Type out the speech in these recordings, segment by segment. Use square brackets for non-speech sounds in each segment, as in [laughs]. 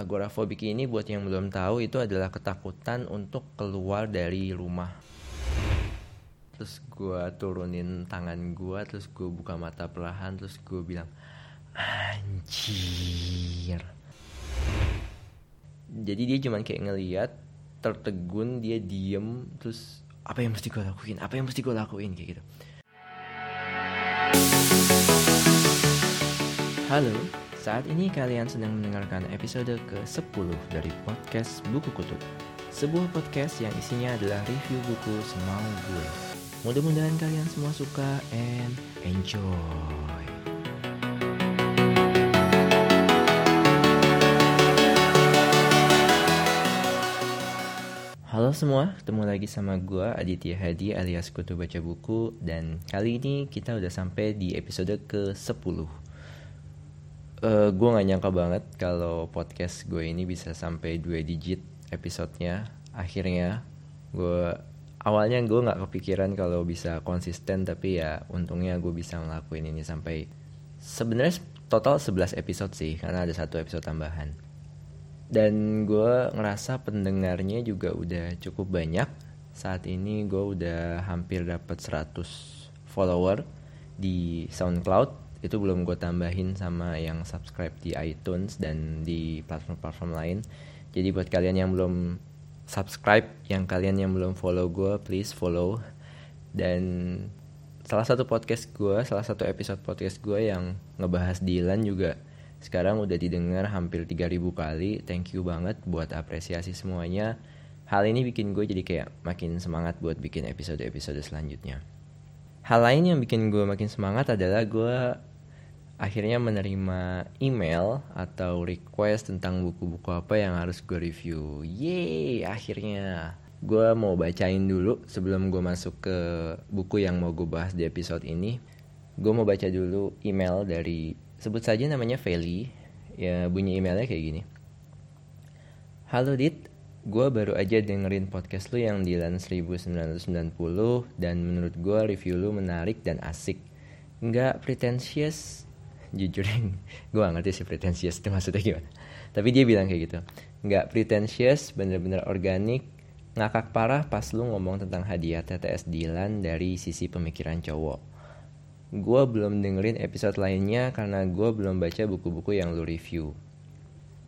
agorafobik ini buat yang belum tahu itu adalah ketakutan untuk keluar dari rumah. Terus gue turunin tangan gue, terus gue buka mata perlahan, terus gue bilang, anjir. Jadi dia cuman kayak ngeliat, tertegun, dia diem, terus apa yang mesti gue lakuin, apa yang mesti gue lakuin kayak gitu. Halo, saat ini kalian sedang mendengarkan episode ke-10 dari podcast Buku Kutub. Sebuah podcast yang isinya adalah review buku semau gue. Mudah-mudahan kalian semua suka and enjoy. Halo semua, ketemu lagi sama gue Aditya Hadi alias Kutu Baca Buku Dan kali ini kita udah sampai di episode ke-10 uh, gue gak nyangka banget kalau podcast gue ini bisa sampai dua digit episodenya. Akhirnya gue awalnya gue nggak kepikiran kalau bisa konsisten tapi ya untungnya gue bisa ngelakuin ini sampai sebenarnya total 11 episode sih karena ada satu episode tambahan. Dan gue ngerasa pendengarnya juga udah cukup banyak. Saat ini gue udah hampir dapat 100 follower di SoundCloud itu belum gue tambahin sama yang subscribe di iTunes dan di platform-platform lain. Jadi buat kalian yang belum subscribe yang kalian yang belum follow gue please follow. Dan salah satu podcast gue salah satu episode podcast gue yang ngebahas Dylan juga sekarang udah didengar hampir 3000 kali. Thank you banget buat apresiasi semuanya. Hal ini bikin gue jadi kayak makin semangat buat bikin episode-episode selanjutnya. Hal lain yang bikin gue makin semangat adalah gue akhirnya menerima email atau request tentang buku-buku apa yang harus gue review. Yeay akhirnya. Gue mau bacain dulu sebelum gue masuk ke buku yang mau gue bahas di episode ini. Gue mau baca dulu email dari sebut saja namanya Feli. Ya bunyi emailnya kayak gini. Halo Dit gue baru aja dengerin podcast lu yang di LAN 1990 dan menurut gue review lu menarik dan asik. Nggak pretentious jujur [laughs] gue gak ngerti sih pretentious itu maksudnya gimana tapi dia bilang kayak gitu nggak pretentious bener-bener organik ngakak parah pas lu ngomong tentang hadiah TTS Dilan dari sisi pemikiran cowok Gue belum dengerin episode lainnya karena gue belum baca buku-buku yang lu review.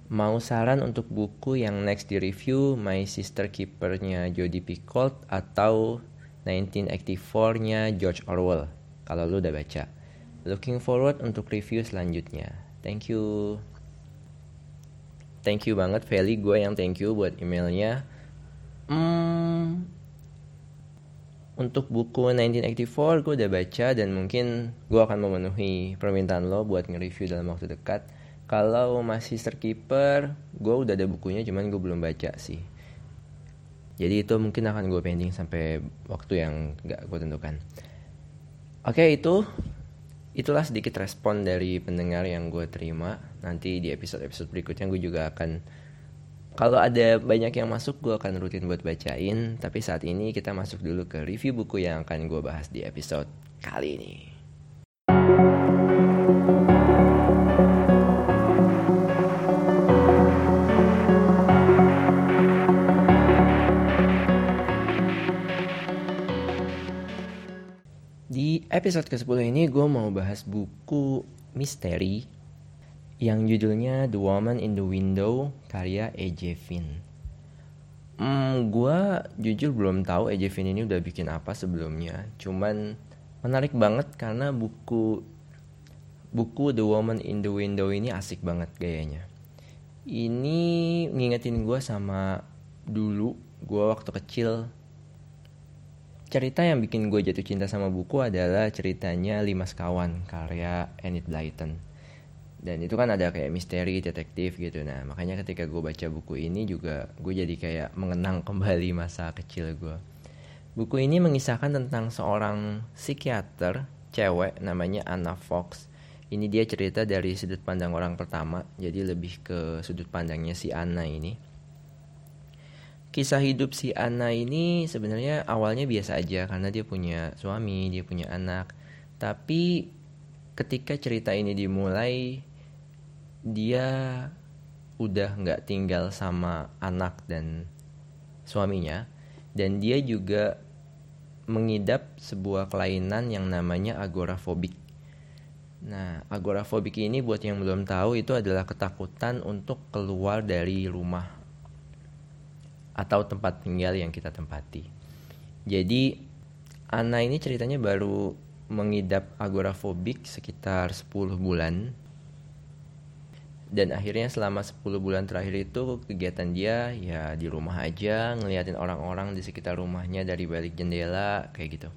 Mau saran untuk buku yang next di review My Sister Keeper-nya Jodie Picoult atau 1984-nya George Orwell kalau lu udah baca. Looking forward untuk review selanjutnya. Thank you. Thank you banget Feli, gue yang thank you buat emailnya. Hmm, untuk buku 1984 gue udah baca dan mungkin gue akan memenuhi permintaan lo buat nge-review dalam waktu dekat. Kalau masih Keeper, gue udah ada bukunya cuman gue belum baca sih. Jadi itu mungkin akan gue pending sampai waktu yang gak gue tentukan. Oke itu itulah sedikit respon dari pendengar yang gue terima. Nanti di episode-episode berikutnya gue juga akan kalau ada banyak yang masuk gue akan rutin buat bacain Tapi saat ini kita masuk dulu ke review buku yang akan gue bahas di episode kali ini episode ke-10 ini gue mau bahas buku misteri yang judulnya The Woman in the Window karya E.J. Finn. Hmm, gue jujur belum tahu E.J. Finn ini udah bikin apa sebelumnya. Cuman menarik banget karena buku buku The Woman in the Window ini asik banget gayanya. Ini ngingetin gue sama dulu gue waktu kecil cerita yang bikin gue jatuh cinta sama buku adalah ceritanya Lima Sekawan karya Enid Blyton. Dan itu kan ada kayak misteri detektif gitu. Nah makanya ketika gue baca buku ini juga gue jadi kayak mengenang [laughs] kembali masa kecil gue buku ini mengisahkan tentang seorang psikiater cewek namanya Anna Fox. Ini dia cerita dari sudut pandang orang pertama jadi lebih ke sudut pandangnya si Anna ini kisah hidup si Anna ini sebenarnya awalnya biasa aja karena dia punya suami dia punya anak. Tapi ketika cerita ini dimulai dia udah nggak tinggal sama anak dan suaminya. Dan dia juga mengidap sebuah kelainan yang namanya agorafobik. Nah, agorafobik ini buat yang belum tahu itu adalah ketakutan untuk keluar dari rumah atau tempat tinggal yang kita tempati. Jadi, Ana ini ceritanya baru mengidap agorafobik sekitar 10 bulan. Dan akhirnya selama 10 bulan terakhir itu kegiatan dia ya di rumah aja ngeliatin orang-orang di sekitar rumahnya dari balik jendela kayak gitu.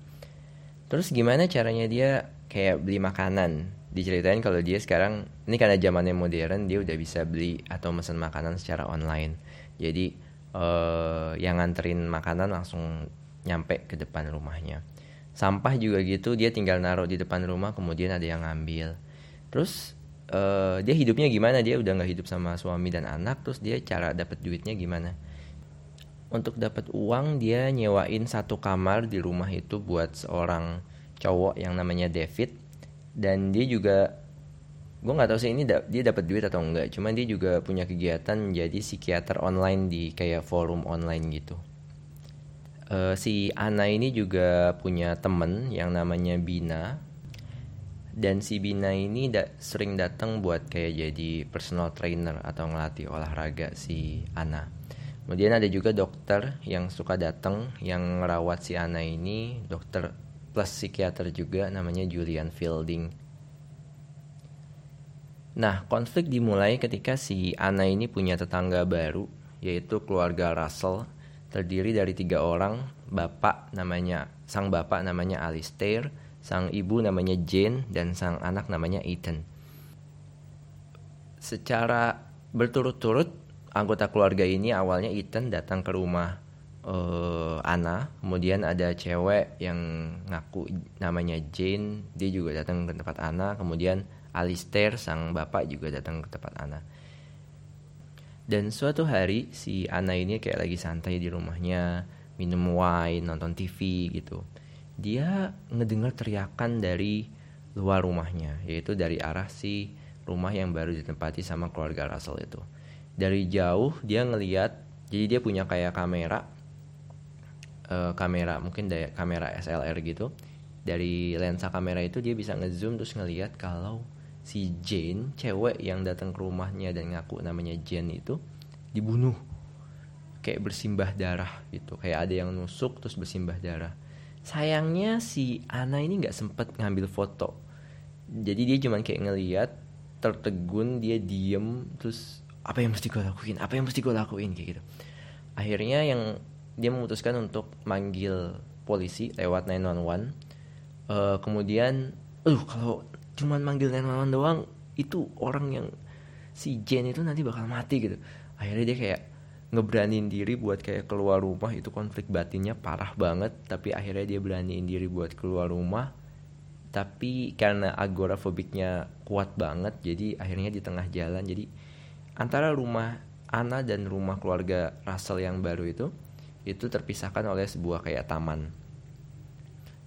Terus gimana caranya dia kayak beli makanan? Diceritain kalau dia sekarang ini karena zamannya modern dia udah bisa beli atau mesen makanan secara online. Jadi uh, yang nganterin makanan langsung nyampe ke depan rumahnya. Sampah juga gitu dia tinggal naruh di depan rumah kemudian ada yang ngambil. Terus uh, dia hidupnya gimana? Dia udah nggak hidup sama suami dan anak terus dia cara dapat duitnya gimana? Untuk dapat uang dia nyewain satu kamar di rumah itu buat seorang cowok yang namanya David. Dan dia juga gue nggak tahu sih ini da dia dapat duit atau enggak cuman dia juga punya kegiatan menjadi psikiater online di kayak forum online gitu uh, si Ana ini juga punya temen yang namanya Bina dan si Bina ini da sering datang buat kayak jadi personal trainer atau ngelatih olahraga si Ana. Kemudian ada juga dokter yang suka datang yang ngerawat si Ana ini, dokter plus psikiater juga namanya Julian Fielding. Nah, konflik dimulai ketika si Ana ini punya tetangga baru, yaitu keluarga Russell, terdiri dari tiga orang, bapak namanya, sang bapak namanya Alistair, sang ibu namanya Jane dan sang anak namanya Ethan. Secara berturut-turut anggota keluarga ini awalnya Ethan datang ke rumah uh, Anna, kemudian ada cewek yang ngaku namanya Jane, dia juga datang ke tempat Anna, kemudian Alistair sang bapak juga datang ke tempat Anna. Dan suatu hari si Anna ini kayak lagi santai di rumahnya, minum wine, nonton TV gitu dia ngedengar teriakan dari luar rumahnya, yaitu dari arah si rumah yang baru ditempati sama keluarga Russell itu. Dari jauh dia ngeliat, jadi dia punya kayak kamera, uh, kamera mungkin kamera SLR gitu. Dari lensa kamera itu dia bisa ngezoom terus ngeliat kalau si Jane, cewek yang datang ke rumahnya dan ngaku namanya Jane itu dibunuh. Kayak bersimbah darah gitu. Kayak ada yang nusuk terus bersimbah darah. Sayangnya si Ana ini nggak sempet ngambil foto. Jadi dia cuma kayak ngeliat tertegun dia diem terus apa yang mesti gue lakuin? Apa yang mesti gue lakuin? Kayak gitu. Akhirnya yang dia memutuskan untuk manggil polisi lewat 911 uh, eh, kemudian uh kalau cuman manggil 911 doang itu orang yang si Jen itu nanti bakal mati gitu. Akhirnya dia kayak ngeberanin diri buat kayak keluar rumah itu konflik batinnya parah banget tapi akhirnya dia beraniin diri buat keluar rumah. Tapi karena agorafobiknya kuat banget jadi akhirnya di tengah jalan jadi antara rumah Ana dan rumah keluarga Russell yang baru itu itu terpisahkan oleh sebuah kayak taman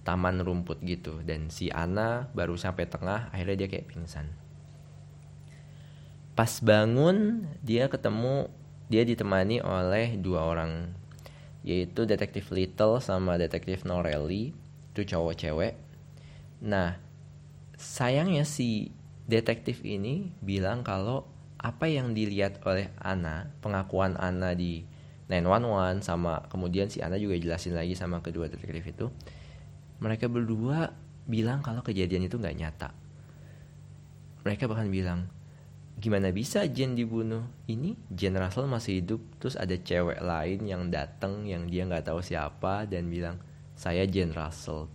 taman rumput gitu. Dan si Ana baru sampai tengah akhirnya dia kayak pingsan. Pas bangun dia ketemu dia ditemani oleh dua orang. Yaitu detektif Little sama detektif Norelli. Itu cowok cewek. Nah sayangnya si detektif ini bilang kalau apa yang dilihat oleh Ana pengakuan Ana di 911 sama kemudian si Ana juga jelasin lagi sama kedua detektif itu mereka berdua bilang kalau kejadian itu nggak nyata. Mereka bahkan bilang gimana bisa Jen dibunuh? Ini Jen Russell masih hidup terus ada cewek lain yang datang yang dia nggak tahu siapa dan bilang saya Jen Russell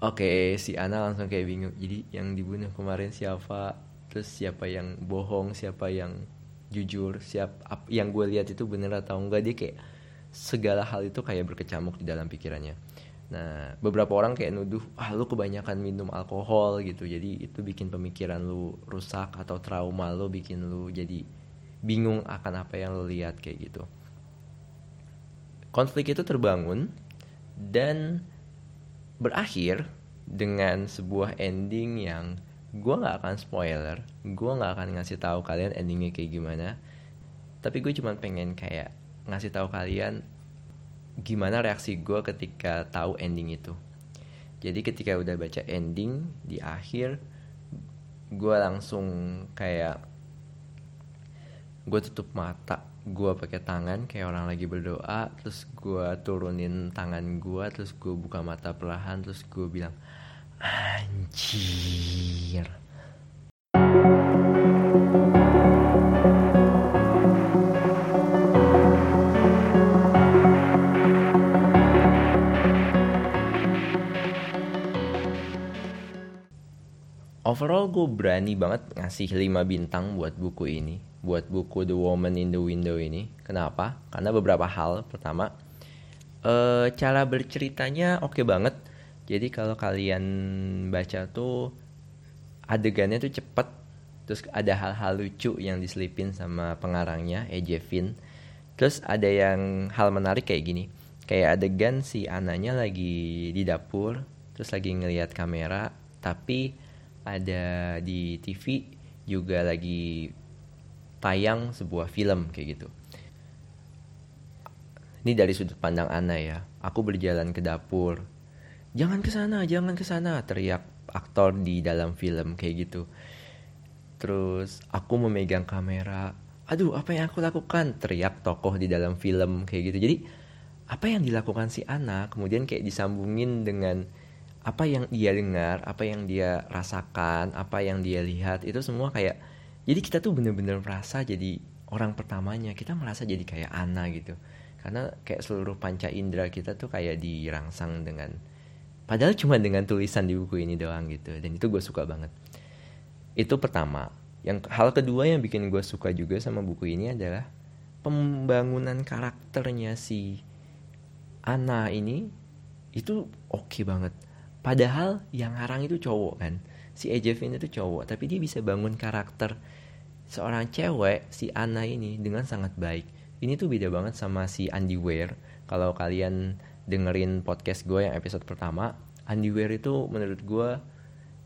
oke si Ana langsung kayak bingung jadi yang dibunuh kemarin siapa? Terus siapa yang bohong? Siapa yang jujur? Siap yang gue lihat itu bener atau enggak? Dia kayak segala hal itu kayak berkecamuk di dalam pikirannya Nah, beberapa orang kayak nuduh, ah lu kebanyakan minum alkohol gitu. Jadi itu bikin pemikiran lu rusak atau trauma lu bikin lu jadi bingung akan apa yang lu lihat kayak gitu. Konflik itu terbangun dan berakhir dengan sebuah ending yang gue nggak akan spoiler, gue nggak akan ngasih tahu kalian endingnya kayak gimana. tapi gue cuma pengen kayak ngasih tahu kalian gimana reaksi gue ketika tahu ending itu. Jadi ketika udah baca ending di akhir gue langsung kayak gue tutup mata gue pakai tangan kayak orang lagi berdoa terus gue turunin tangan gue terus gue buka mata perlahan terus gue bilang anjir overall gue berani banget ngasih 5 bintang buat buku ini buat buku The Woman in the Window ini. Kenapa? Karena beberapa hal. Pertama uh, cara berceritanya oke okay banget. Jadi kalau kalian baca tuh adegannya tuh cepet. Terus ada hal-hal lucu yang diselipin sama pengarangnya E.J. Finn. Terus ada yang hal menarik kayak gini. Kayak adegan si Ananya lagi di dapur terus lagi ngelihat kamera tapi ada di TV juga lagi tayang sebuah film kayak gitu. Ini dari sudut pandang Ana ya. Aku berjalan ke dapur. Jangan ke sana, jangan ke sana, teriak aktor di dalam film kayak gitu. Terus aku memegang kamera. Aduh, apa yang aku lakukan? Teriak tokoh di dalam film kayak gitu. Jadi apa yang dilakukan si Ana kemudian kayak disambungin dengan apa yang dia dengar, apa yang dia rasakan, apa yang dia lihat itu semua kayak jadi kita tuh bener-bener merasa jadi orang pertamanya. Kita merasa jadi kayak Ana gitu. Karena kayak seluruh panca indera kita tuh kayak dirangsang dengan padahal cuma dengan tulisan di buku ini doang gitu. Dan itu gue suka banget. Itu pertama. Yang hal kedua yang bikin gue suka juga sama buku ini adalah pembangunan karakternya si Ana ini itu oke okay banget Padahal yang ngarang itu cowok kan. Si Ejevin itu cowok, tapi dia bisa bangun karakter seorang cewek si Anna ini dengan sangat baik. Ini tuh beda banget sama si Andy Weir. Kalau kalian dengerin podcast gue yang episode pertama, Andy Weir itu menurut gue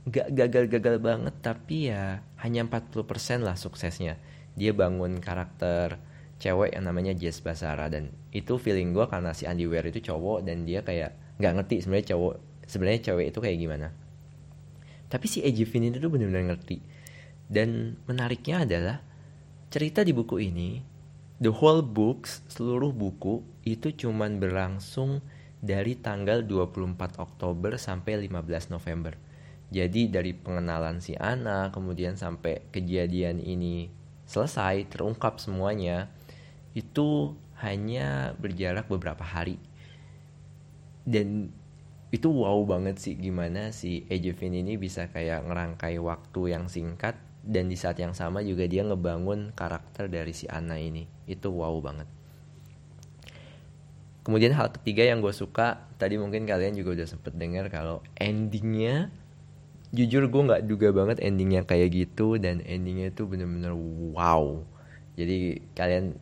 gak gagal-gagal banget tapi ya hanya 40% lah suksesnya. Dia bangun karakter cewek yang namanya Jess Basara dan itu feeling gue karena si Andy Weir itu cowok dan dia kayak nggak ngerti sebenarnya cowok sebenarnya cewek itu kayak gimana. Tapi si Ejivin itu tuh benar-benar ngerti. Dan menariknya adalah cerita di buku ini the whole books seluruh buku itu cuman berlangsung dari tanggal 24 Oktober sampai 15 November. Jadi dari pengenalan si Ana kemudian sampai kejadian ini selesai terungkap semuanya itu hanya berjarak beberapa hari. Dan itu wow banget sih gimana si Ejevin ini bisa kayak ngerangkai waktu yang singkat dan di saat yang sama juga dia ngebangun karakter dari si Anna ini. Itu wow banget. Kemudian hal ketiga yang gue suka tadi mungkin kalian juga udah sempet dengar kalau endingnya jujur gue nggak duga banget endingnya kayak gitu dan endingnya itu bener-bener wow. Jadi kalian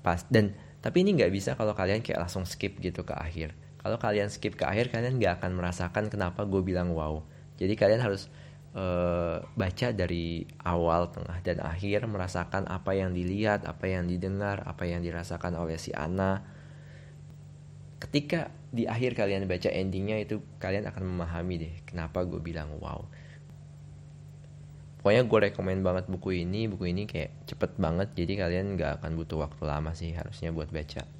pas dan tapi ini nggak bisa kalau kalian kayak langsung skip gitu ke akhir kalau kalian skip ke akhir kalian nggak akan merasakan kenapa gue bilang wow. Jadi kalian harus uh, baca dari awal tengah dan akhir merasakan apa yang dilihat apa yang didengar apa yang dirasakan oleh si Ana. Ketika di akhir kalian baca endingnya itu kalian akan memahami deh kenapa gue bilang wow. Pokoknya gue rekomend banget buku ini. Buku ini kayak cepet banget jadi kalian nggak akan butuh waktu lama sih harusnya buat baca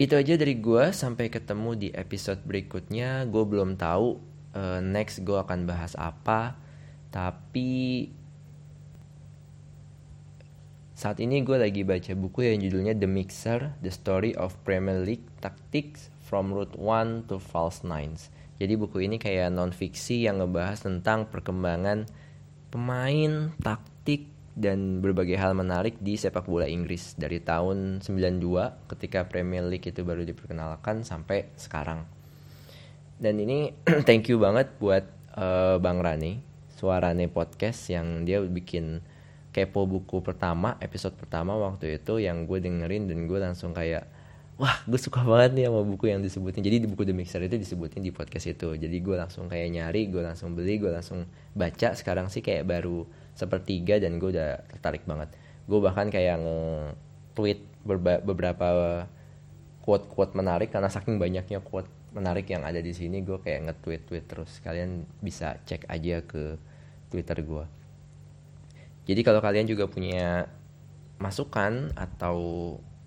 itu aja dari gue sampai ketemu di episode berikutnya. Gue belum tahu uh, next gue akan bahas apa. Tapi saat ini gue lagi baca buku yang judulnya The Mixer The Story of Premier League Tactics from Route 1 to False Nines. Jadi buku ini kayak non fiksi yang ngebahas tentang perkembangan pemain taktik dan berbagai hal menarik di sepak bola Inggris. Dari tahun 92 ketika Premier League itu baru diperkenalkan sampai sekarang. Dan ini [clears throat] thank you banget buat uh, Bang Rani, Suarane Podcast yang dia bikin kepo buku pertama, episode pertama waktu itu yang gue dengerin dan gue langsung kayak wah gue suka banget nih sama buku yang disebutin. Jadi di buku The Mixer itu disebutin di podcast itu. Jadi gue langsung kayak nyari gue langsung beli gue langsung baca. Sekarang sih kayak baru sepertiga dan gue udah tertarik banget. Gue bahkan kayak nge-tweet beberapa quote-quote menarik karena saking banyaknya quote menarik yang ada di sini gue kayak nge-tweet tweet terus. Kalian bisa cek aja ke twitter gue. Jadi kalau kalian juga punya masukan atau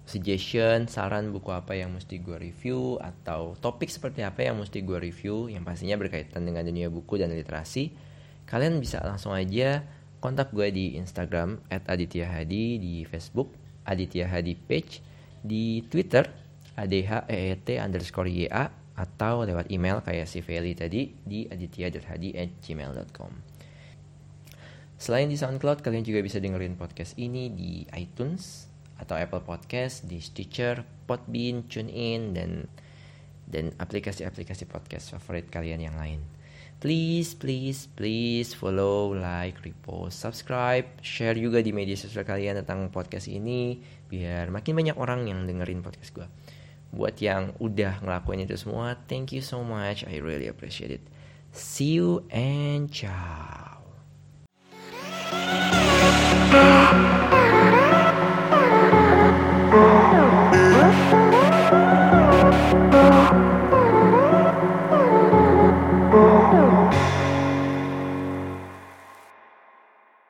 suggestion, saran buku apa yang mesti gue review atau topik seperti apa yang mesti gue review yang pastinya berkaitan dengan dunia buku dan literasi, kalian bisa langsung aja kontak gue di Instagram @adityahadi, di Facebook Aditya Hadi Page, di Twitter adheet underscore ya atau lewat email kayak si Feli tadi di aditya.hadi@gmail.com. Selain di SoundCloud, kalian juga bisa dengerin podcast ini di iTunes, atau Apple Podcast di Stitcher, Podbean, TuneIn dan dan aplikasi-aplikasi podcast favorit kalian yang lain please please please follow like repost subscribe share juga di media sosial kalian tentang podcast ini biar makin banyak orang yang dengerin podcast gue buat yang udah ngelakuin itu semua thank you so much. I really appreciate it. See you and ciao. Oh